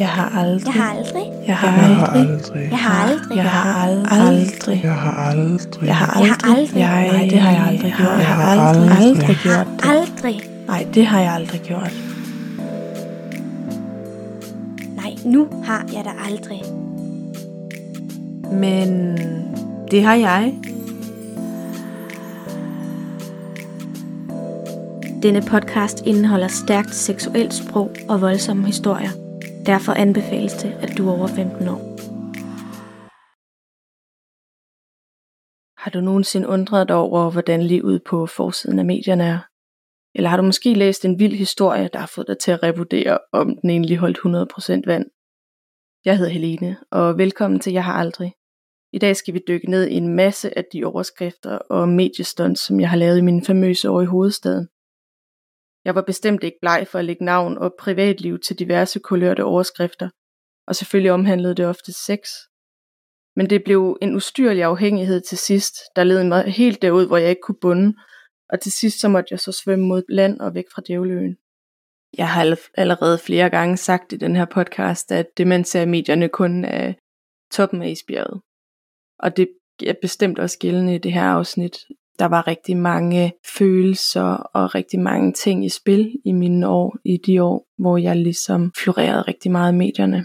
Jeg har aldrig. Jeg har aldrig. Jeg har Jeg har aldrig. aldrig. Jeg har aldrig. Jeg har aldrig. Jeg har aldrig. Jeg har Jeg har aldrig. aldrig. Jeg, nej, det har jeg aldrig gjort. Jeg har Jeg har aldrig, aldrig. aldrig gjort det. Aldrig. Nej, det har jeg aldrig gjort. Nej, nu har jeg da aldrig. Men det har jeg. Denne podcast indeholder stærkt seksuelt sprog og voldsomme historier. Derfor anbefales det, at du er over 15 år. Har du nogensinde undret dig over, hvordan livet på forsiden af medierne er? Eller har du måske læst en vild historie, der har fået dig til at revurdere, om den egentlig holdt 100% vand? Jeg hedder Helene, og velkommen til Jeg har aldrig. I dag skal vi dykke ned i en masse af de overskrifter og mediestunts, som jeg har lavet i mine famøse år i hovedstaden. Jeg var bestemt ikke bleg for at lægge navn og privatliv til diverse kulørte overskrifter, og selvfølgelig omhandlede det ofte sex. Men det blev en ustyrlig afhængighed til sidst, der led mig helt derud, hvor jeg ikke kunne bunde, og til sidst så måtte jeg så svømme mod land og væk fra djævleøen. Jeg har allerede flere gange sagt i den her podcast, at det man ser i medierne kun er toppen af isbjerget. Og det er bestemt også gældende i det her afsnit. Der var rigtig mange følelser og rigtig mange ting i spil i mine år, i de år, hvor jeg ligesom florerede rigtig meget i medierne.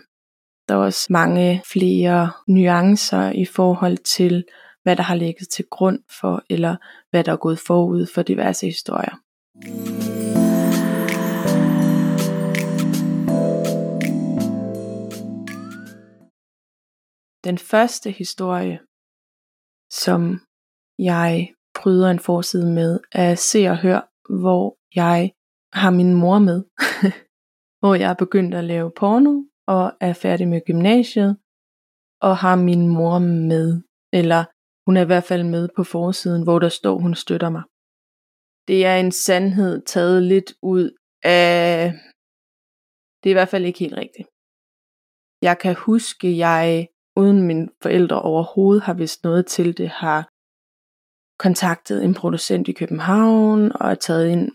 Der er også mange flere nuancer i forhold til, hvad der har ligget til grund for, eller hvad der er gået forud for diverse historier. Den første historie, som jeg bryder en forside med, af Se og Hør, hvor jeg har min mor med. hvor jeg er begyndt at lave porno, og er færdig med gymnasiet, og har min mor med, eller hun er i hvert fald med på forsiden, hvor der står, hun støtter mig. Det er en sandhed taget lidt ud af... Det er i hvert fald ikke helt rigtigt. Jeg kan huske, jeg uden mine forældre overhovedet har vist noget til det, har kontaktet en producent i København og er taget ind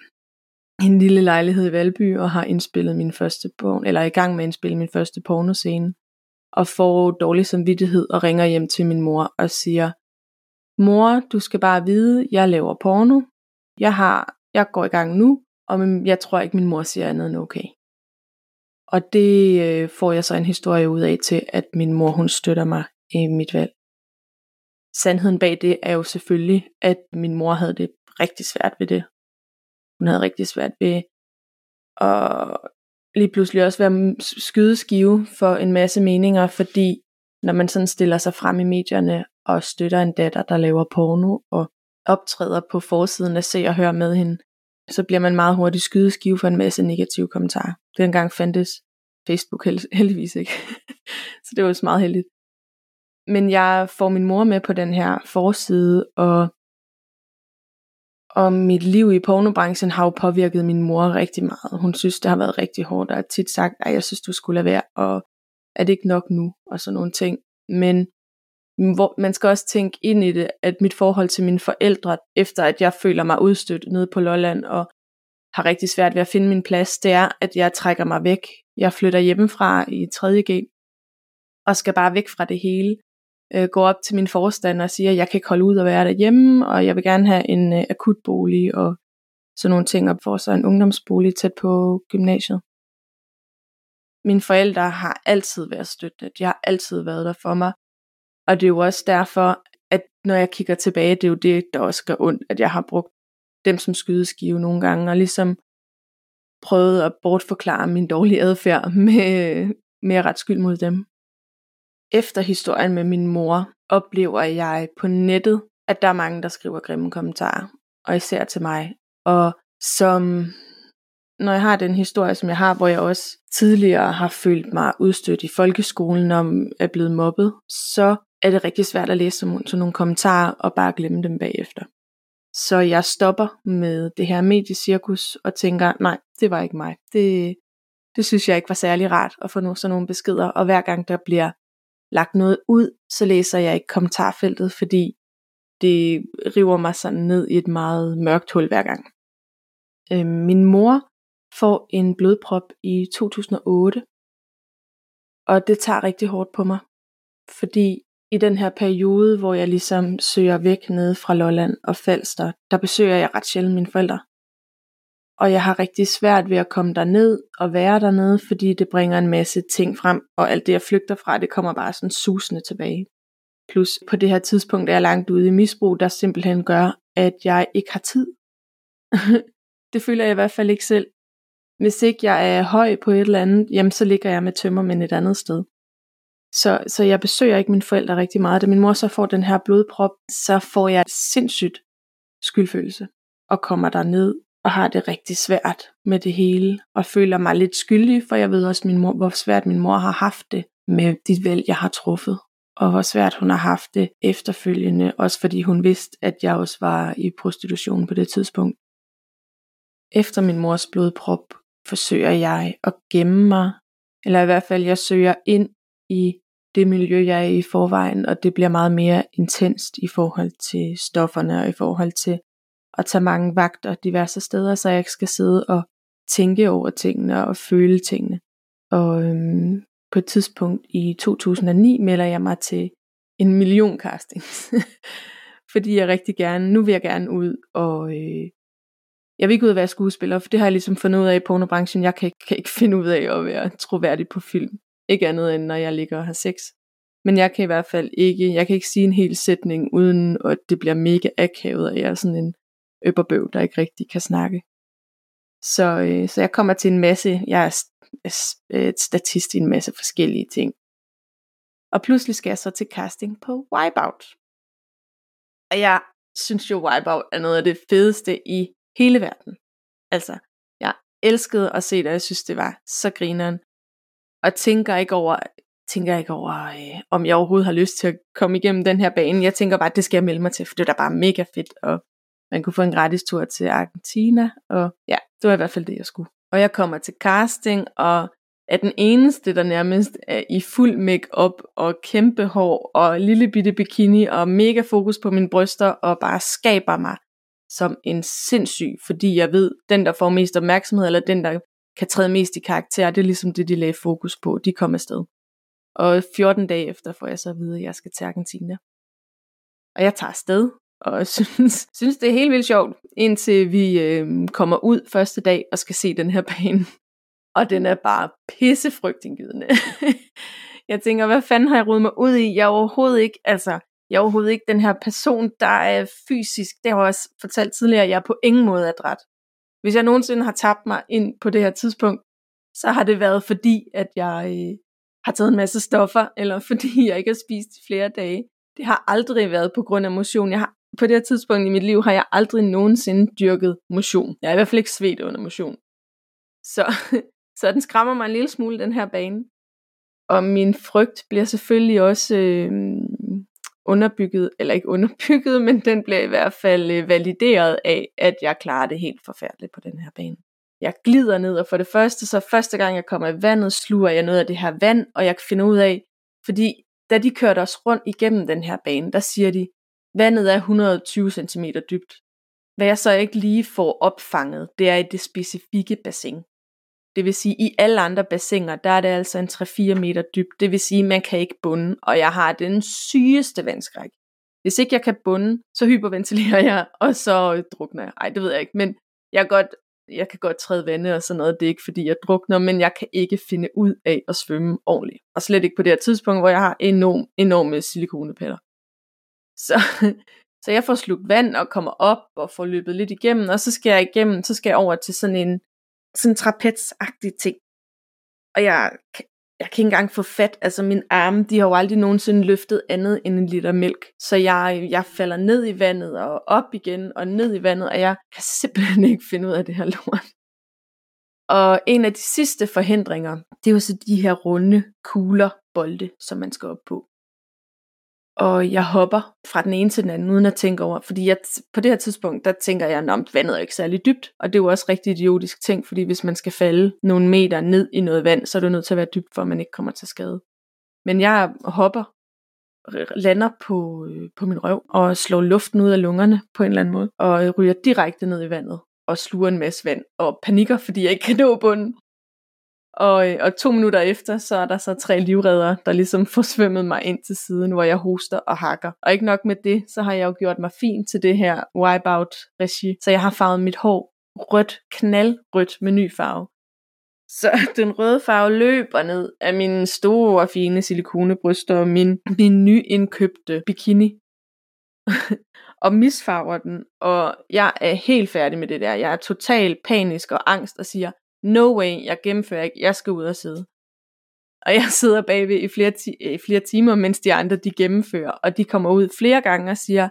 i en lille lejlighed i Valby og har indspillet min første porno, eller er i gang med at indspille min første pornoscene og får dårlig samvittighed og ringer hjem til min mor og siger, mor, du skal bare vide, jeg laver porno, jeg har, jeg går i gang nu, og jeg tror ikke min mor siger andet end okay. Og det øh, får jeg så en historie ud af til, at min mor hun støtter mig i mit valg. Sandheden bag det er jo selvfølgelig, at min mor havde det rigtig svært ved det. Hun havde rigtig svært ved at lige pludselig også være skydeskive for en masse meninger, fordi når man sådan stiller sig frem i medierne og støtter en datter, der laver porno og optræder på forsiden af Se og Hør med hende, så bliver man meget hurtigt skydeskive for en masse negative kommentarer. Dengang fandtes Facebook held- heldigvis ikke. så det var også meget heldigt. Men jeg får min mor med på den her forside, og, og mit liv i pornobranchen har jo påvirket min mor rigtig meget. Hun synes, det har været rigtig hårdt, og har tit sagt, at jeg synes, du skulle lade være, og er det ikke nok nu, og sådan nogle ting. Men hvor, man skal også tænke ind i det, at mit forhold til mine forældre, efter at jeg føler mig udstødt nede på Lolland, og har rigtig svært ved at finde min plads, det er, at jeg trækker mig væk. Jeg flytter hjemmefra i 3.G, og skal bare væk fra det hele. Øh, går op til min forstander og siger, at jeg kan ikke holde ud og være derhjemme, og jeg vil gerne have en øh, akutbolig og sådan nogle ting, og får så en ungdomsbolig tæt på gymnasiet. Mine forældre har altid været støttende. De har altid været der for mig. Og det er jo også derfor, at når jeg kigger tilbage, det er jo det, der også gør ondt, at jeg har brugt dem som skydeskive nogle gange, og ligesom prøvet at bortforklare min dårlige adfærd med, med at rette skyld mod dem. Efter historien med min mor, oplever jeg på nettet, at der er mange, der skriver grimme kommentarer, og især til mig. Og som, når jeg har den historie, som jeg har, hvor jeg også tidligere har følt mig udstødt i folkeskolen om er blevet mobbet, så er det rigtig svært at læse sådan nogle kommentarer og bare glemme dem bagefter. Så jeg stopper med det her mediecirkus og tænker, nej, det var ikke mig. Det, det synes jeg ikke var særlig rart at få nogle, sådan nogle beskeder. Og hver gang der bliver lagt noget ud, så læser jeg ikke kommentarfeltet, fordi det river mig sådan ned i et meget mørkt hul hver gang. Øh, min mor får en blodprop i 2008, Og det tager rigtig hårdt på mig. Fordi i den her periode, hvor jeg ligesom søger væk nede fra Lolland og Falster, der besøger jeg ret sjældent mine forældre. Og jeg har rigtig svært ved at komme derned og være dernede, fordi det bringer en masse ting frem, og alt det jeg flygter fra, det kommer bare sådan susende tilbage. Plus på det her tidspunkt er jeg langt ude i misbrug, der simpelthen gør, at jeg ikke har tid. det føler jeg i hvert fald ikke selv. Hvis ikke jeg er høj på et eller andet, jamen så ligger jeg med tømmermænd et andet sted. Så, så jeg besøger ikke mine forældre rigtig meget. Da min mor så får den her blodprop, så får jeg sindssygt skyldfølelse og kommer der ned og har det rigtig svært med det hele og føler mig lidt skyldig, for jeg ved også, min mor, hvor svært min mor har haft det med de valg, jeg har truffet. Og hvor svært hun har haft det efterfølgende, også fordi hun vidste, at jeg også var i prostitution på det tidspunkt. Efter min mors blodprop forsøger jeg at gemme mig, eller i hvert fald jeg søger ind i det miljø, jeg er i forvejen, og det bliver meget mere intenst i forhold til stofferne og i forhold til at tage mange vagter diverse steder, så jeg ikke skal sidde og tænke over tingene og føle tingene. Og øhm, på et tidspunkt i 2009 melder jeg mig til en million castings. Fordi jeg rigtig gerne, nu vil jeg gerne ud og øh, jeg vil ikke ud at være skuespiller, for det har jeg ligesom fundet ud af i pornobranchen. Jeg kan ikke, kan ikke finde ud af at være troværdig på film. Ikke andet end når jeg ligger og har sex. Men jeg kan i hvert fald ikke, jeg kan ikke sige en hel sætning, uden at det bliver mega akavet, og jeg er sådan en øpperbøv, der ikke rigtig kan snakke. Så, øh, så jeg kommer til en masse, jeg er et øh, øh, statist i en masse forskellige ting. Og pludselig skal jeg så til casting på Wipeout. Og jeg synes jo, Wipeout er noget af det fedeste i hele verden. Altså, jeg elskede at se det, og jeg synes, det var så grineren. Og tænker ikke over, tænker ikke over, øh, om jeg overhovedet har lyst til at komme igennem den her bane. Jeg tænker bare, at det skal jeg melde mig til, for det er da bare mega fedt, og man kunne få en gratis tur til Argentina, og ja, det var i hvert fald det, jeg skulle. Og jeg kommer til casting, og er den eneste, der nærmest er i fuld makeup og kæmpe hår og lille bitte bikini og mega fokus på mine bryster og bare skaber mig som en sindssyg, fordi jeg ved, den der får mest opmærksomhed, eller den der kan træde mest i karakter, det er ligesom det, de lagde fokus på. De kom afsted. Og 14 dage efter får jeg så at vide, at jeg skal til Argentina. Og jeg tager afsted, og synes, synes det er helt vildt sjovt, indtil vi øh, kommer ud første dag og skal se den her bane. Og den er bare pissefrygtindgydende. jeg tænker, hvad fanden har jeg rodet mig ud i? Jeg er overhovedet ikke, altså, jeg er overhovedet ikke den her person, der er fysisk, det har jeg også fortalt tidligere, jeg er på ingen måde adræt. Hvis jeg nogensinde har tabt mig ind på det her tidspunkt, så har det været fordi, at jeg øh, har taget en masse stoffer, eller fordi jeg ikke har spist i flere dage. Det har aldrig været på grund af motion. Jeg har, på det her tidspunkt i mit liv har jeg aldrig nogensinde dyrket motion. Jeg er i hvert fald ikke svedt under motion. Så, så den skræmmer mig en lille smule, den her bane. Og min frygt bliver selvfølgelig også øh, underbygget, eller ikke underbygget, men den bliver i hvert fald øh, valideret af, at jeg klarer det helt forfærdeligt på den her bane. Jeg glider ned, og for det første, så første gang jeg kommer i vandet, sluger jeg noget af det her vand, og jeg kan finde ud af, fordi da de kørte os rundt igennem den her bane, der siger de, vandet er 120 cm dybt. Hvad jeg så ikke lige får opfanget, det er i det specifikke bassin. Det vil sige, i alle andre bassiner, der er det altså en 3-4 meter dybt. Det vil sige, man kan ikke bunde, og jeg har den sygeste vandskræk. Hvis ikke jeg kan bunde, så hyperventilerer jeg, og så øh, drukner jeg. Ej, det ved jeg ikke, men jeg, godt, jeg kan godt træde vande og sådan noget. Det er ikke fordi, jeg drukner, men jeg kan ikke finde ud af at svømme ordentligt. Og slet ikke på det her tidspunkt, hvor jeg har enorm, enorme silikonepatter. Så, så jeg får slugt vand og kommer op og får løbet lidt igennem, og så skal jeg igennem, så skal jeg over til sådan en sådan trapezagtig ting. Og jeg, jeg kan ikke engang få fat, altså mine arme, de har jo aldrig nogensinde løftet andet end en liter mælk. Så jeg, jeg falder ned i vandet og op igen og ned i vandet, og jeg kan simpelthen ikke finde ud af det her lort. Og en af de sidste forhindringer, det var så de her runde kugler, bolde, som man skal op på og jeg hopper fra den ene til den anden, uden at tænke over, fordi jeg, på det her tidspunkt, der tænker jeg, at vandet er ikke særlig dybt, og det er jo også rigtig idiotisk ting, fordi hvis man skal falde nogle meter ned i noget vand, så er det nødt til at være dybt, for at man ikke kommer til skade. Men jeg hopper, lander på, øh, på min røv, og slår luften ud af lungerne på en eller anden måde, og øh, ryger direkte ned i vandet, og sluger en masse vand, og panikker, fordi jeg ikke kan nå bunden. Og, øh, og to minutter efter, så er der så tre livredder, der ligesom får svømmet mig ind til siden, hvor jeg hoster og hakker. Og ikke nok med det, så har jeg jo gjort mig fin til det her wipeout-regi. Så jeg har farvet mit hår rødt, knaldrødt med ny farve. Så den røde farve løber ned af mine store, fine silikonebryster og min, min nyindkøbte bikini. og misfarver den, og jeg er helt færdig med det der. Jeg er total panisk og angst og siger, no way, jeg gennemfører ikke, jeg skal ud og sidde. Og jeg sidder bagved i flere, ti- i flere timer, mens de andre de gennemfører, og de kommer ud flere gange og siger,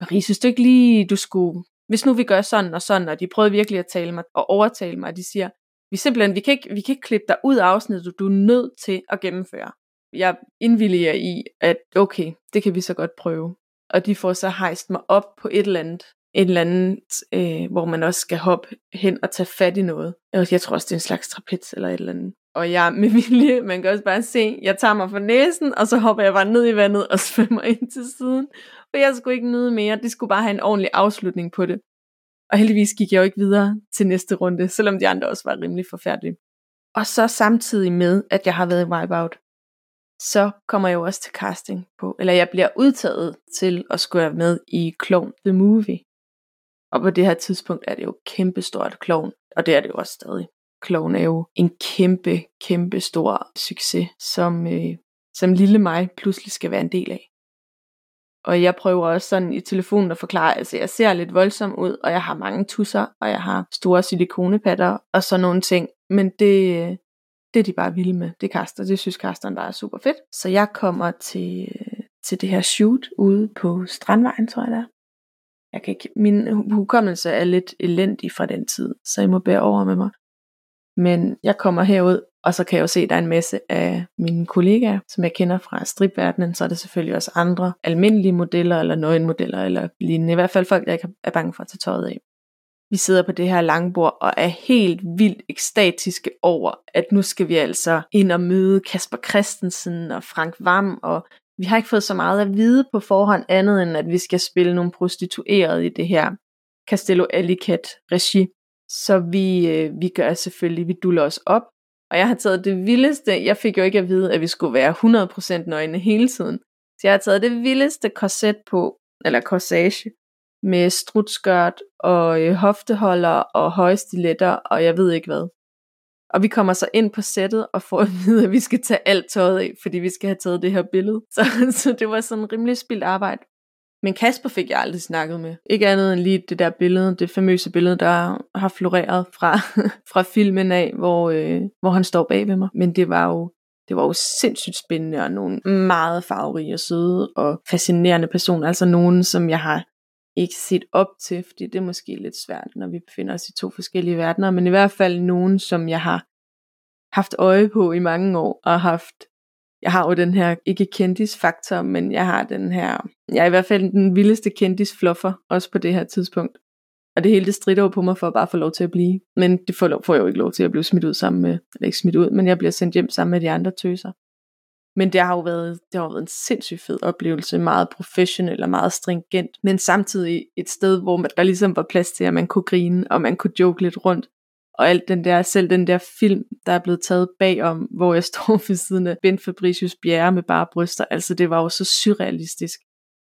Marie, synes du ikke lige, du skulle, hvis nu vi gør sådan og sådan, og de prøvede virkelig at tale mig og overtale mig, og de siger, vi simpelthen, vi kan ikke, vi kan ikke klippe dig ud af afsnittet, du er nødt til at gennemføre. Jeg indvilliger i, at okay, det kan vi så godt prøve. Og de får så hejst mig op på et eller andet, et eller anden, øh, hvor man også skal hoppe hen og tage fat i noget. Jeg tror også, det er en slags trapez eller et eller andet. Og jeg med vilje, man kan også bare se, jeg tager mig for næsen, og så hopper jeg bare ned i vandet og svømmer ind til siden. For jeg skulle ikke nyde mere, det skulle bare have en ordentlig afslutning på det. Og heldigvis gik jeg jo ikke videre til næste runde, selvom de andre også var rimelig forfærdelige. Og så samtidig med, at jeg har været i Wipeout, så kommer jeg jo også til casting på, eller jeg bliver udtaget til at skulle være med i Clown The Movie. Og på det her tidspunkt er det jo kæmpestort klovn, og det er det jo også stadig. Klovn er jo en kæmpe, kæmpe stor succes, som, øh, som lille mig pludselig skal være en del af. Og jeg prøver også sådan i telefonen at forklare, altså jeg ser lidt voldsom ud, og jeg har mange tusser, og jeg har store silikonepatter og sådan nogle ting. Men det, øh, det er de bare vilde med. Det kaster. Det synes kasteren bare er super fedt. Så jeg kommer til, øh, til det her shoot ude på Strandvejen, tror jeg der. Jeg kan ikke, min hukommelse er lidt elendig fra den tid, så I må bære over med mig. Men jeg kommer herud, og så kan jeg jo se, at der er en masse af mine kollegaer, som jeg kender fra stripverdenen. Så er der selvfølgelig også andre almindelige modeller, eller nøgenmodeller, eller lignende. I hvert fald folk, jeg ikke er bange for at tage tøjet af. Vi sidder på det her langbord og er helt vildt ekstatiske over, at nu skal vi altså ind og møde Kasper Christensen og Frank Vam, og vi har ikke fået så meget at vide på forhånd andet end, at vi skal spille nogle prostituerede i det her Castello Alicat regi. Så vi, øh, vi gør selvfølgelig, vi duller os op, og jeg har taget det vildeste, jeg fik jo ikke at vide, at vi skulle være 100% nøgne hele tiden. Så jeg har taget det vildeste korset på, eller corsage, med strutskørt og øh, hofteholder og høje stiletter og jeg ved ikke hvad. Og vi kommer så ind på sættet og får at vide, at vi skal tage alt tøjet af, fordi vi skal have taget det her billede. Så, så det var sådan rimelig spildt arbejde. Men Kasper fik jeg aldrig snakket med. Ikke andet end lige det der billede, det famøse billede, der har floreret fra, fra filmen af, hvor, øh, hvor han står bag ved mig. Men det var jo det var jo sindssygt spændende, og nogle meget farverige og søde og fascinerende personer. Altså nogen, som jeg har ikke set op til, fordi det er måske lidt svært, når vi befinder os i to forskellige verdener, men i hvert fald nogen, som jeg har haft øje på i mange år, og haft, jeg har jo den her, ikke kendis-faktor, men jeg har den her, jeg er i hvert fald den vildeste kendis-fluffer, også på det her tidspunkt. Og det hele det strider jo på mig for at bare få lov til at blive. Men det får, får jeg jo ikke lov til at blive smidt ud sammen med, eller ikke smidt ud, men jeg bliver sendt hjem sammen med de andre tøser. Men det har jo været, det har jo været en sindssygt fed oplevelse, meget professionel og meget stringent, men samtidig et sted, hvor man, der ligesom var plads til, at man kunne grine, og man kunne joke lidt rundt. Og alt den der, selv den der film, der er blevet taget bagom, hvor jeg står ved siden af Ben Fabricius Bjerre med bare bryster, altså det var jo så surrealistisk.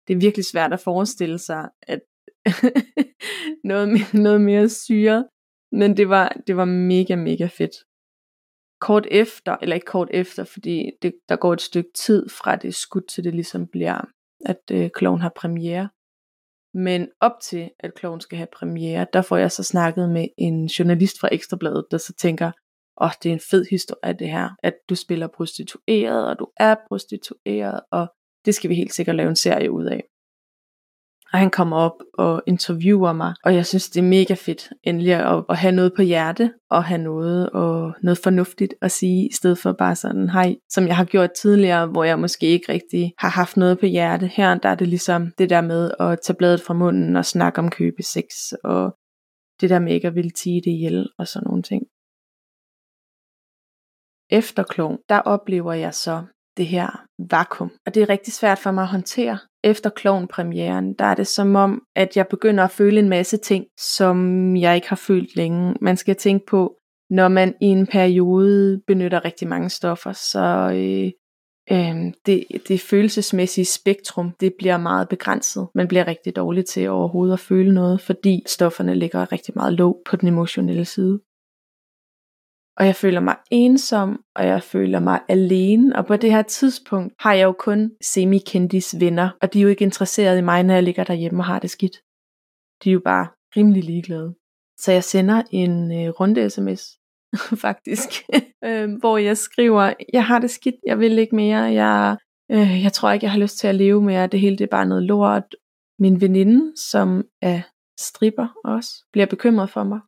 Det er virkelig svært at forestille sig, at noget, mere, noget mere syre, men det var, det var mega, mega fedt kort efter, eller ikke kort efter, fordi det, der går et stykke tid fra det skud til det ligesom bliver, at øh, kloven har premiere. Men op til, at kloven skal have premiere, der får jeg så snakket med en journalist fra Ekstrabladet, der så tænker, åh, oh, det er en fed historie det her, at du spiller prostitueret, og du er prostitueret, og det skal vi helt sikkert lave en serie ud af. Og han kommer op og interviewer mig, og jeg synes, det er mega fedt endelig at, at have noget på hjerte, og have noget, og noget fornuftigt at sige, i stedet for bare sådan, hej, som jeg har gjort tidligere, hvor jeg måske ikke rigtig har haft noget på hjerte. Her der er det ligesom det der med at tage bladet fra munden og snakke om købe sex, og det der med ikke at ville tige det ihjel, og sådan nogle ting. Efter klon, der oplever jeg så det her vakuum. Og det er rigtig svært for mig at håndtere. Efter klovnpremieren, der er det som om, at jeg begynder at føle en masse ting, som jeg ikke har følt længe. Man skal tænke på, når man i en periode benytter rigtig mange stoffer, så øh, øh, det, det følelsesmæssige spektrum, det bliver meget begrænset. Man bliver rigtig dårlig til overhovedet at føle noget, fordi stofferne ligger rigtig meget låg på den emotionelle side. Og jeg føler mig ensom, og jeg føler mig alene. Og på det her tidspunkt har jeg jo kun semi-kendis venner, og de er jo ikke interesseret i mig, når jeg ligger derhjemme og har det skidt. De er jo bare rimelig ligeglade. Så jeg sender en øh, runde sms, faktisk, øh, hvor jeg skriver, jeg har det skidt, jeg vil ikke mere, jeg, øh, jeg tror ikke, jeg har lyst til at leve mere, det hele det er bare noget lort. Min veninde, som er stripper også, bliver bekymret for mig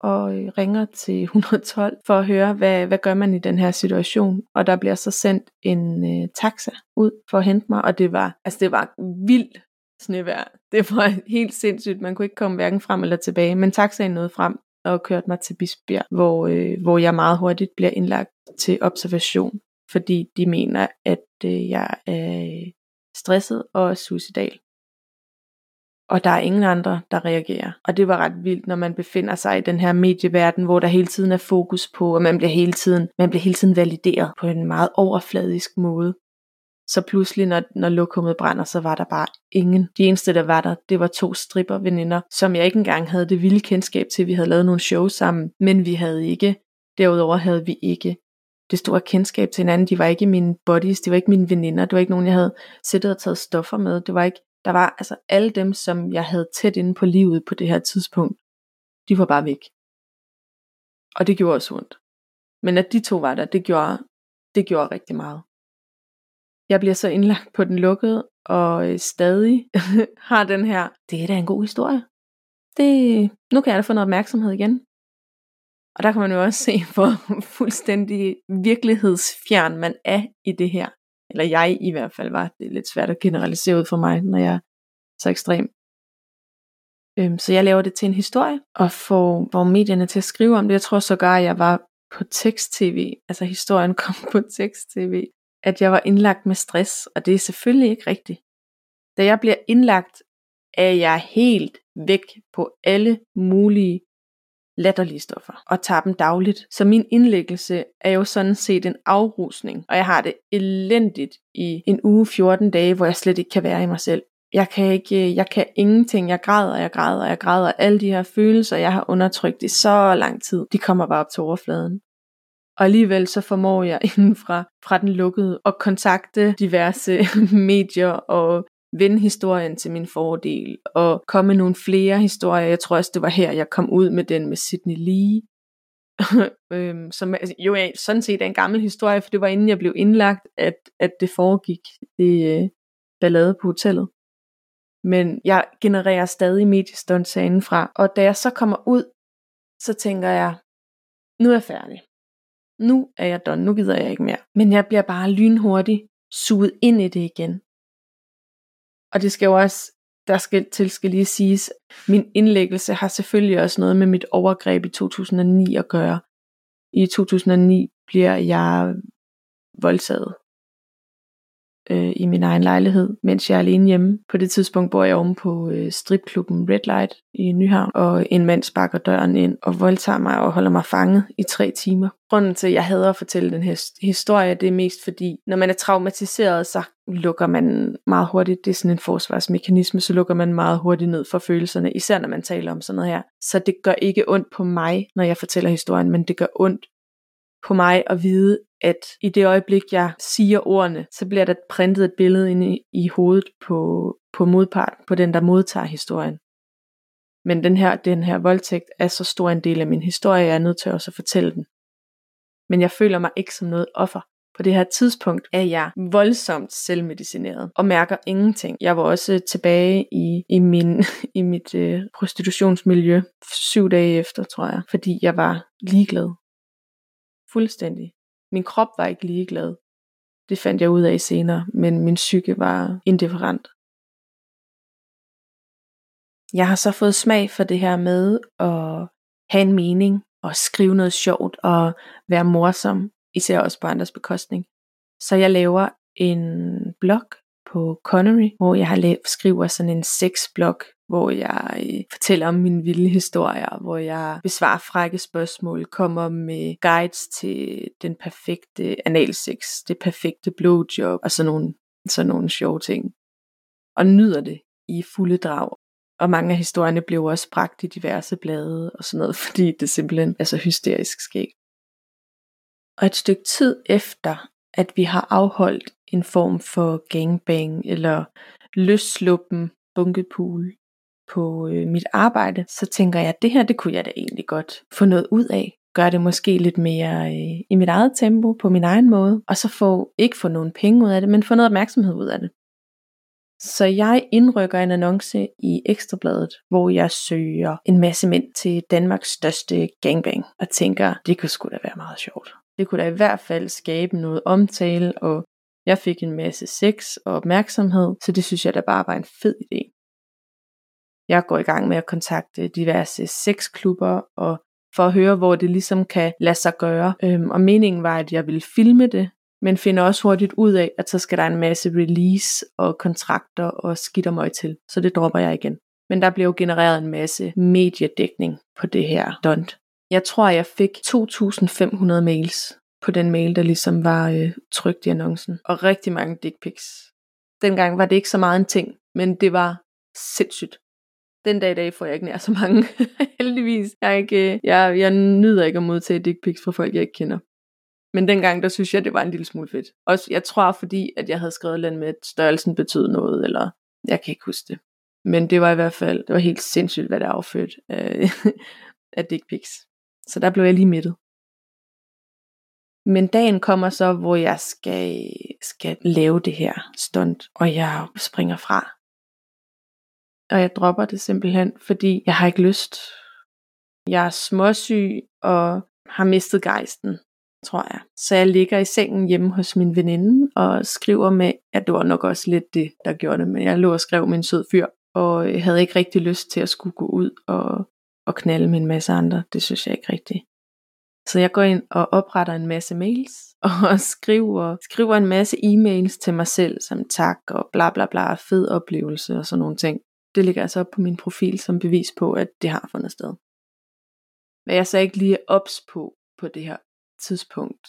og ringer til 112 for at høre, hvad, hvad gør man i den her situation. Og der bliver så sendt en øh, taxa ud for at hente mig, og det var, altså det var vildt snevejr. Det var helt sindssygt. Man kunne ikke komme hverken frem eller tilbage, men taxaen nåede frem og kørte mig til Bisbjerg, hvor, øh, hvor jeg meget hurtigt bliver indlagt til observation, fordi de mener, at øh, jeg er stresset og suicidal og der er ingen andre, der reagerer. Og det var ret vildt, når man befinder sig i den her medieverden, hvor der hele tiden er fokus på, og man bliver hele tiden, man bliver hele tiden valideret på en meget overfladisk måde. Så pludselig, når, når lokummet brænder, så var der bare ingen. De eneste, der var der, det var to stripperveninder, som jeg ikke engang havde det vilde kendskab til. Vi havde lavet nogle shows sammen, men vi havde ikke, derudover havde vi ikke det store kendskab til hinanden. De var ikke mine buddies, de var ikke mine veninder, det var ikke nogen, jeg havde siddet og taget stoffer med. Det var ikke, der var altså alle dem, som jeg havde tæt inde på livet på det her tidspunkt, de var bare væk. Og det gjorde også ondt. Men at de to var der, det gjorde, det gjorde rigtig meget. Jeg bliver så indlagt på den lukkede, og øh, stadig har den her, det er da en god historie. Det, nu kan jeg da få noget opmærksomhed igen. Og der kan man jo også se, hvor fuldstændig virkelighedsfjern man er i det her eller jeg i hvert fald var, det er lidt svært at generalisere ud for mig, når jeg er så ekstrem. Øhm, så jeg laver det til en historie, og får, får medierne til at skrive om det. Jeg tror sågar, at jeg var på tekst-tv, altså historien kom på tekst-tv, at jeg var indlagt med stress, og det er selvfølgelig ikke rigtigt. Da jeg bliver indlagt, er jeg helt væk på alle mulige latterlige stoffer og tager dem dagligt. Så min indlæggelse er jo sådan set en afrusning, og jeg har det elendigt i en uge 14 dage, hvor jeg slet ikke kan være i mig selv. Jeg kan ikke, jeg kan ingenting. Jeg græder, jeg græder, jeg græder. Alle de her følelser, jeg har undertrykt i så lang tid, de kommer bare op til overfladen. Og alligevel så formår jeg inden fra, fra den lukkede at kontakte diverse medier og vende historien til min fordel, og komme med nogle flere historier. Jeg tror også, det var her, jeg kom ud med den med Sydney Lee, øhm, som altså, jo er sådan set er en gammel historie, for det var inden jeg blev indlagt, at, at det foregik det øh, ballade på hotellet. Men jeg genererer stadig mediestunts fra, og da jeg så kommer ud, så tænker jeg, nu er jeg færdig. Nu er jeg done, nu gider jeg ikke mere. Men jeg bliver bare lynhurtigt suget ind i det igen. Og det skal jo også, der skal til skal lige siges, min indlæggelse har selvfølgelig også noget med mit overgreb i 2009 at gøre. I 2009 bliver jeg voldtaget øh, i min egen lejlighed, mens jeg er alene hjemme. På det tidspunkt bor jeg oven på øh, stripklubben Red Light i Nyhavn, og en mand sparker døren ind og voldtager mig og holder mig fanget i tre timer. Grunden til, at jeg hader at fortælle den her historie, det er mest fordi, når man er traumatiseret, så lukker man meget hurtigt, det er sådan en forsvarsmekanisme, så lukker man meget hurtigt ned for følelserne, især når man taler om sådan noget her. Så det gør ikke ondt på mig, når jeg fortæller historien, men det gør ondt på mig at vide, at i det øjeblik, jeg siger ordene, så bliver der printet et billede ind i, i hovedet på, på modparten, på den, der modtager historien. Men den her, den her voldtægt er så stor en del af min historie, jeg er nødt til også at fortælle den. Men jeg føler mig ikke som noget offer. På det her tidspunkt er jeg voldsomt selvmedicineret og mærker ingenting. Jeg var også tilbage i, i, min, i mit øh, prostitutionsmiljø syv dage efter, tror jeg, fordi jeg var ligeglad. Fuldstændig. Min krop var ikke ligeglad. Det fandt jeg ud af senere, men min psyke var indifferent. Jeg har så fået smag for det her med at have en mening og skrive noget sjovt og være morsom, især også på andres bekostning. Så jeg laver en blog på Connery, hvor jeg har lavet, skriver sådan en sexblog hvor jeg øh, fortæller om mine vilde historier, hvor jeg besvarer frække spørgsmål, kommer med guides til den perfekte analsex, det perfekte blowjob og sådan nogle, sådan nogle sjove ting. Og nyder det i fulde drag. Og mange af historierne blev også bragt i diverse blade og sådan noget, fordi det simpelthen er så hysterisk skægt. Og et stykke tid efter, at vi har afholdt en form for gangbang eller løsluppen bunkepool på øh, mit arbejde, så tænker jeg, at det her, det kunne jeg da egentlig godt få noget ud af. Gør det måske lidt mere øh, i mit eget tempo, på min egen måde, og så få, ikke få nogen penge ud af det, men få noget opmærksomhed ud af det. Så jeg indrykker en annonce i Ekstrabladet, hvor jeg søger en masse mænd til Danmarks største gangbang, og tænker, det kunne sgu da være meget sjovt. Det kunne da i hvert fald skabe noget omtale, og jeg fik en masse sex og opmærksomhed, så det synes jeg da bare var en fed idé. Jeg går i gang med at kontakte diverse sexklubber og for at høre, hvor det ligesom kan lade sig gøre. Øhm, og meningen var, at jeg ville filme det, men finder også hurtigt ud af, at så skal der en masse release og kontrakter og skidt og møg til. Så det dropper jeg igen. Men der blev genereret en masse mediedækning på det her stunt. Jeg tror, jeg fik 2.500 mails på den mail, der ligesom var øh, trygt i annoncen. Og rigtig mange dick pics. Dengang var det ikke så meget en ting, men det var sindssygt. Den dag i dag får jeg ikke nær så mange, heldigvis. Jeg, er ikke, jeg, jeg nyder ikke at modtage dick pics fra folk, jeg ikke kender. Men dengang, der synes jeg, det var en lille smule fedt. Også, jeg tror, fordi at jeg havde skrevet land med, at størrelsen betød noget, eller jeg kan ikke huske det. Men det var i hvert fald, det var helt sindssygt, hvad der affødt øh, af, af dick pics. Så der blev jeg lige midtet. Men dagen kommer så, hvor jeg skal, skal lave det her stunt, og jeg springer fra. Og jeg dropper det simpelthen, fordi jeg har ikke lyst. Jeg er småsyg og har mistet gejsten, tror jeg. Så jeg ligger i sengen hjemme hos min veninde og skriver med, at det var nok også lidt det, der gjorde det, men jeg lå og skrev med en sød fyr, og jeg havde ikke rigtig lyst til at skulle gå ud og, og knalde med en masse andre. Det synes jeg ikke rigtigt. Så jeg går ind og opretter en masse mails, og skriver, skriver en masse e-mails til mig selv, som tak og bla bla bla, fed oplevelse og sådan nogle ting. Det ligger altså op på min profil som bevis på, at det har fundet sted. Hvad jeg så ikke lige er ops på, på det her tidspunkt,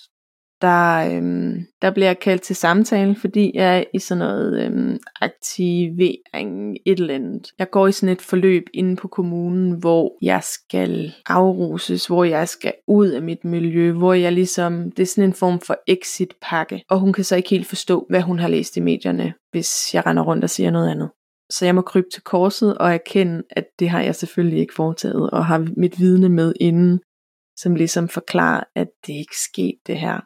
der, øhm, der bliver jeg kaldt til samtale, fordi jeg er i sådan noget øhm, aktivering, et eller andet. Jeg går i sådan et forløb inde på kommunen, hvor jeg skal afruses, hvor jeg skal ud af mit miljø, hvor jeg ligesom, det er sådan en form for exit-pakke, og hun kan så ikke helt forstå, hvad hun har læst i medierne, hvis jeg render rundt og siger noget andet. Så jeg må krybe til korset og erkende, at det har jeg selvfølgelig ikke foretaget, og har mit vidne med inden, som ligesom forklarer, at det ikke skete det her.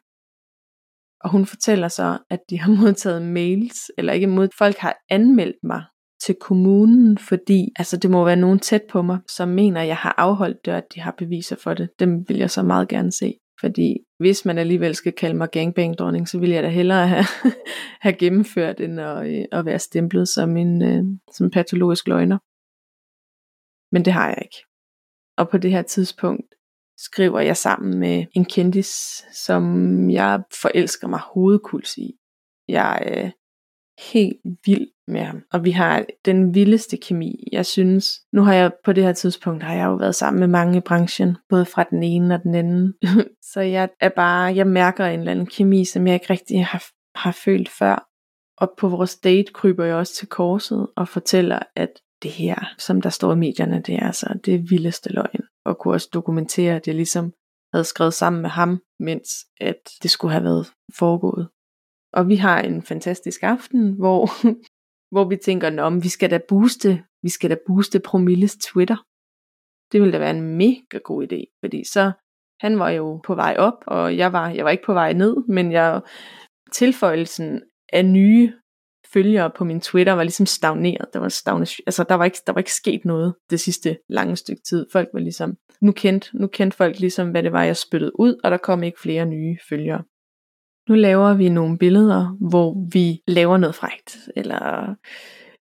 Og hun fortæller så, at de har modtaget mails, eller ikke mod, folk har anmeldt mig til kommunen, fordi altså det må være nogen tæt på mig, som mener, at jeg har afholdt det, og at de har beviser for det. Dem vil jeg så meget gerne se. Fordi hvis man alligevel skal kalde mig gangbang-dronning, så vil jeg da hellere have, have gennemført, end at, øh, at være stemplet som en øh, som patologisk løgner. Men det har jeg ikke. Og på det her tidspunkt skriver jeg sammen med en kendis, som jeg forelsker mig hovedkuls i. Jeg er øh, helt vild med ham, og vi har den vildeste kemi. Jeg synes, nu har jeg på det her tidspunkt, har jeg jo været sammen med mange i branchen, både fra den ene og den anden. Så jeg er bare, jeg mærker en eller anden kemi, som jeg ikke rigtig har, har følt før. Og på vores date kryber jeg også til korset og fortæller, at det her, som der står i medierne, det er altså det vildeste løgn og kunne også dokumentere, at jeg ligesom havde skrevet sammen med ham, mens at det skulle have været foregået. Og vi har en fantastisk aften, hvor, hvor vi tænker, om vi skal da booste, vi skal da booste Promilles Twitter. Det ville da være en mega god idé, fordi så han var jo på vej op, og jeg var, jeg var ikke på vej ned, men jeg tilføjelsen af nye følgere på min Twitter var ligesom stagneret. Der var, stagne, altså, der, var ikke, der var ikke sket noget det sidste lange stykke tid. Folk var ligesom, nu kendte, nu kendte folk ligesom, hvad det var, jeg spyttede ud, og der kom ikke flere nye følgere. Nu laver vi nogle billeder, hvor vi laver noget frægt, eller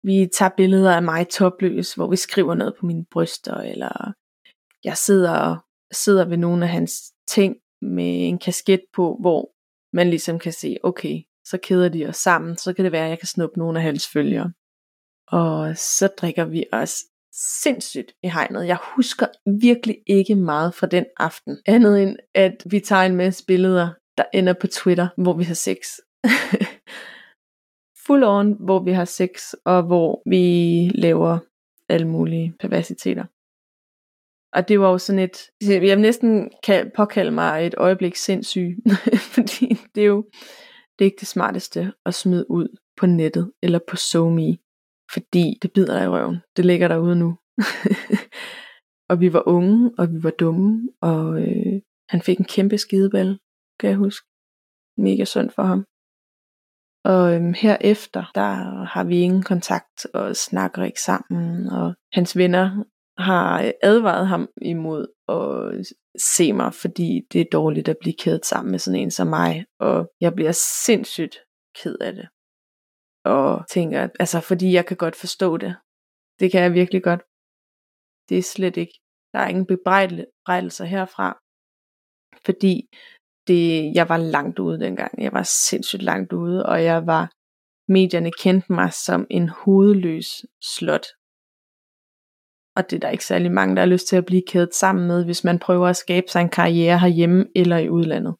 vi tager billeder af mig topløs, hvor vi skriver noget på mine bryster, eller jeg sidder, sidder ved nogle af hans ting med en kasket på, hvor man ligesom kan se, okay, så keder de os sammen, så kan det være, at jeg kan snuppe nogle af hans følgere. Og så drikker vi os sindssygt i hegnet. Jeg husker virkelig ikke meget fra den aften. Andet end, at vi tager en masse billeder, der ender på Twitter, hvor vi har sex. Full on, hvor vi har sex, og hvor vi laver alle mulige perversiteter. Og det var jo sådan et, jeg næsten kan påkalde mig et øjeblik sindssyg, fordi det er jo det er ikke det smarteste at smide ud på nettet eller på SoMe, fordi det bider dig i røven. Det ligger derude nu. og vi var unge, og vi var dumme, og øh, han fik en kæmpe skideball, kan jeg huske. Mega synd for ham. Og øhm, herefter, der har vi ingen kontakt og snakker ikke sammen, og hans venner har øh, advaret ham imod at se mig, fordi det er dårligt at blive kædet sammen med sådan en som mig, og jeg bliver sindssygt ked af det. Og tænker, altså fordi jeg kan godt forstå det. Det kan jeg virkelig godt. Det er slet ikke, der er ingen bebrejdelser herfra, fordi det, jeg var langt ude dengang. Jeg var sindssygt langt ude, og jeg var, medierne kendte mig som en hovedløs slot. Og det er der ikke særlig mange, der har lyst til at blive kædet sammen med, hvis man prøver at skabe sig en karriere herhjemme eller i udlandet.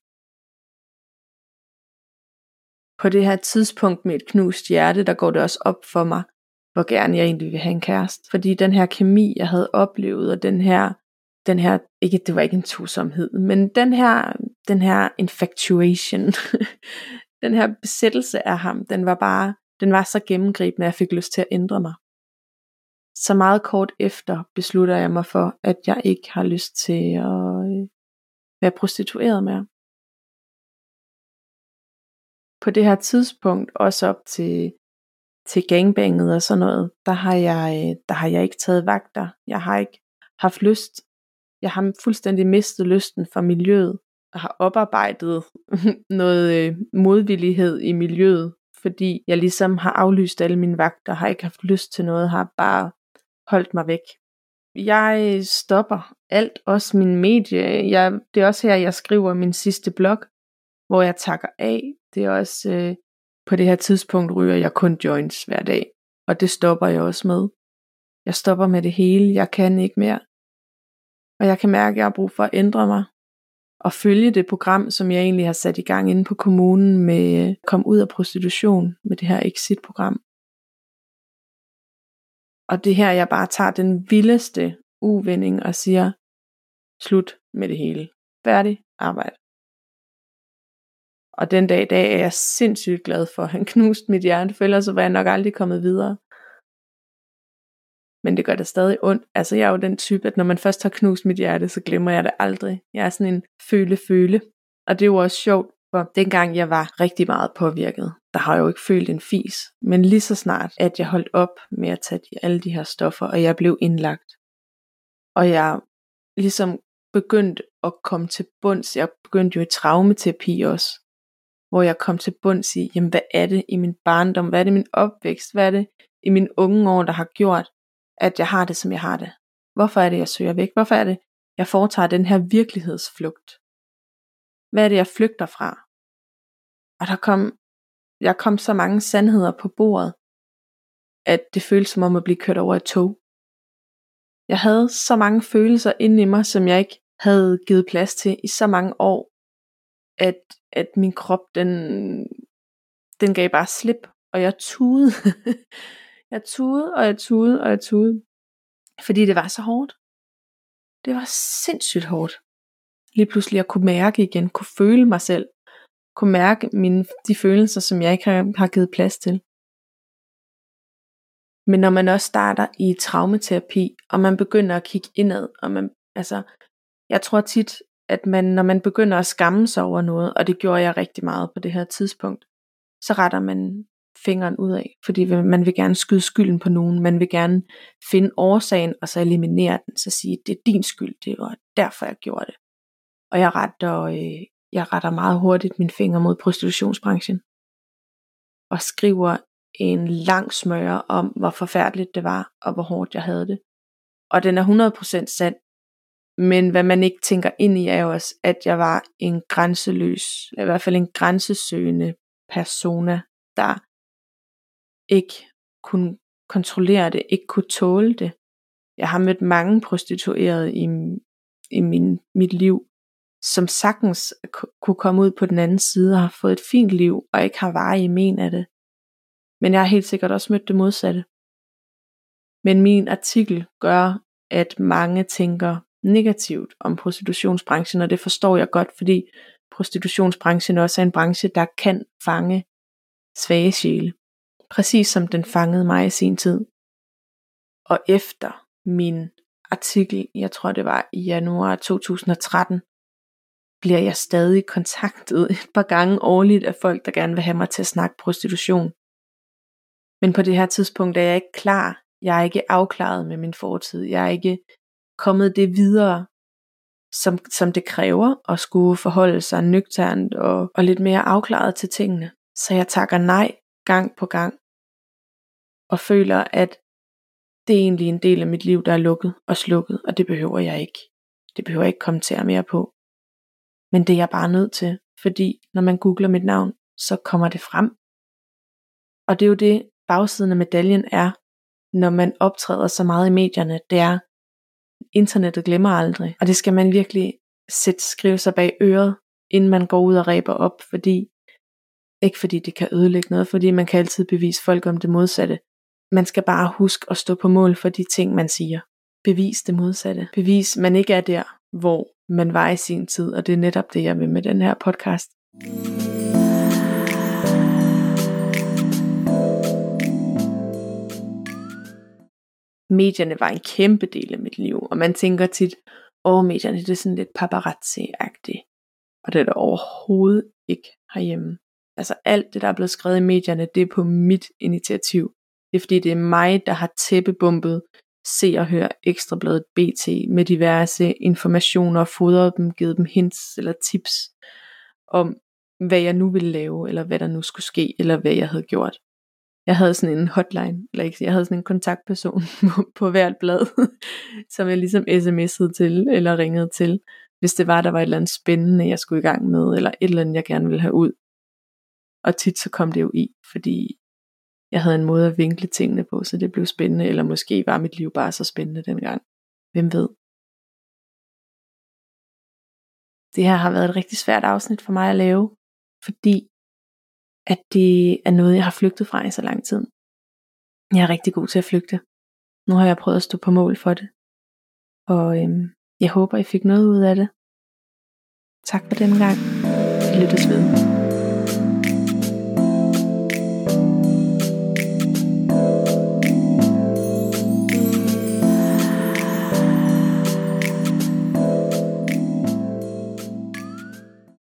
På det her tidspunkt med et knust hjerte, der går det også op for mig, hvor gerne jeg egentlig vil have en kæreste. Fordi den her kemi, jeg havde oplevet, og den her, den her ikke, det var ikke en tosomhed, men den her, den her infatuation, den her besættelse af ham, den var bare, den var så gennemgribende, at jeg fik lyst til at ændre mig. Så meget kort efter beslutter jeg mig for, at jeg ikke har lyst til at øh, være prostitueret mere. På det her tidspunkt, også op til, til gangbanget og sådan noget, der har, jeg, øh, der har jeg ikke taget vagter. Jeg har ikke haft lyst. Jeg har fuldstændig mistet lysten for miljøet. og har oparbejdet noget øh, modvillighed i miljøet, fordi jeg ligesom har aflyst alle mine vagter, har ikke haft lyst til noget, har bare holdt mig væk. Jeg øh, stopper alt, også min medie. Jeg, det er også her, jeg skriver min sidste blog, hvor jeg takker af. Det er også øh, på det her tidspunkt ryger jeg kun joints hver dag, og det stopper jeg også med. Jeg stopper med det hele, jeg kan ikke mere. Og jeg kan mærke, at jeg har brug for at ændre mig, og følge det program, som jeg egentlig har sat i gang inde på kommunen med øh, at komme ud af prostitution, med det her exit-program. Og det her, jeg bare tager den vildeste uvending og siger, slut med det hele. Færdig arbejde. Og den dag i dag er jeg sindssygt glad for, at han knuste mit hjerte, for ellers var jeg nok aldrig kommet videre. Men det gør det stadig ondt. Altså jeg er jo den type, at når man først har knust mit hjerte, så glemmer jeg det aldrig. Jeg er sådan en føle-føle. Og det er jo også sjovt, for dengang jeg var rigtig meget påvirket, der har jeg jo ikke følt en fis. Men lige så snart, at jeg holdt op med at tage de, alle de her stoffer, og jeg blev indlagt, og jeg ligesom begyndte at komme til bunds, jeg begyndte jo i traumaterapi også, hvor jeg kom til bunds i, jamen hvad er det i min barndom, hvad er det i min opvækst, hvad er det i mine unge år, der har gjort, at jeg har det, som jeg har det. Hvorfor er det, jeg søger væk? Hvorfor er det, jeg foretager den her virkelighedsflugt? Hvad er det, jeg flygter fra? Og der kom, jeg kom så mange sandheder på bordet, at det føltes som om at blive kørt over et tog. Jeg havde så mange følelser inde i mig, som jeg ikke havde givet plads til i så mange år, at, at min krop, den, den gav bare slip, og jeg tude. jeg tude, og jeg tude, og jeg tude. Fordi det var så hårdt. Det var sindssygt hårdt lige pludselig at kunne mærke igen, kunne føle mig selv, kunne mærke mine, de følelser, som jeg ikke har, har givet plads til. Men når man også starter i traumaterapi, og man begynder at kigge indad, og man, altså, jeg tror tit, at man, når man begynder at skamme sig over noget, og det gjorde jeg rigtig meget på det her tidspunkt, så retter man fingeren ud af, fordi man vil gerne skyde skylden på nogen, man vil gerne finde årsagen, og så eliminere den, så sige, det er din skyld, det var derfor jeg gjorde det. Og jeg retter, øh, jeg retter meget hurtigt min finger mod prostitutionsbranchen. Og skriver en lang smøre om, hvor forfærdeligt det var, og hvor hårdt jeg havde det. Og den er 100% sand. Men hvad man ikke tænker ind i er jo også, at jeg var en grænseløs, i hvert fald en grænsesøgende persona, der ikke kunne kontrollere det, ikke kunne tåle det. Jeg har mødt mange prostituerede i, i min, mit liv, som sagtens kunne komme ud på den anden side og har fået et fint liv, og ikke har varer i men af det. Men jeg har helt sikkert også mødt det modsatte. Men min artikel gør, at mange tænker negativt om prostitutionsbranchen, og det forstår jeg godt, fordi prostitutionsbranchen også er en branche, der kan fange svage sjæle. Præcis som den fangede mig i sin tid. Og efter min artikel, jeg tror det var i januar 2013, bliver jeg stadig kontaktet et par gange årligt af folk, der gerne vil have mig til at snakke prostitution. Men på det her tidspunkt er jeg ikke klar. Jeg er ikke afklaret med min fortid. Jeg er ikke kommet det videre, som, som det kræver at skulle forholde sig nøgternt og, og lidt mere afklaret til tingene. Så jeg takker nej gang på gang og føler, at det er egentlig en del af mit liv, der er lukket og slukket, og det behøver jeg ikke. Det behøver jeg ikke kommentere mere på. Men det er jeg bare nødt til, fordi når man googler mit navn, så kommer det frem. Og det er jo det, bagsiden af medaljen er, når man optræder så meget i medierne, det er, internettet glemmer aldrig. Og det skal man virkelig sætte, skrive sig bag øret, inden man går ud og ræber op, fordi ikke fordi det kan ødelægge noget, fordi man kan altid bevise folk om det modsatte. Man skal bare huske at stå på mål for de ting, man siger. Bevis det modsatte. Bevis, man ikke er der, hvor man var i sin tid, og det er netop det, jeg vil med den her podcast. Medierne var en kæmpe del af mit liv, og man tænker tit, åh, medierne det er sådan lidt paparazzi-agtigt. Og det er der overhovedet ikke herhjemme. Altså alt det, der er blevet skrevet i medierne, det er på mit initiativ. Det er fordi, det er mig, der har tæppebumpet se og høre Ekstrabladet BT med diverse informationer, fodret dem, givet dem hints eller tips om, hvad jeg nu ville lave, eller hvad der nu skulle ske, eller hvad jeg havde gjort. Jeg havde sådan en hotline, eller ikke, jeg havde sådan en kontaktperson på, på hvert blad, som jeg ligesom sms'ede til, eller ringede til, hvis det var, der var et eller andet spændende, jeg skulle i gang med, eller et eller andet, jeg gerne ville have ud. Og tit så kom det jo i, fordi jeg havde en måde at vinkle tingene på, så det blev spændende, eller måske var mit liv bare så spændende dengang. Hvem ved? Det her har været et rigtig svært afsnit for mig at lave, fordi at det er noget, jeg har flygtet fra i så lang tid. Jeg er rigtig god til at flygte. Nu har jeg prøvet at stå på mål for det. Og øhm, jeg håber, I fik noget ud af det. Tak for den gang. Vi lyttes ved.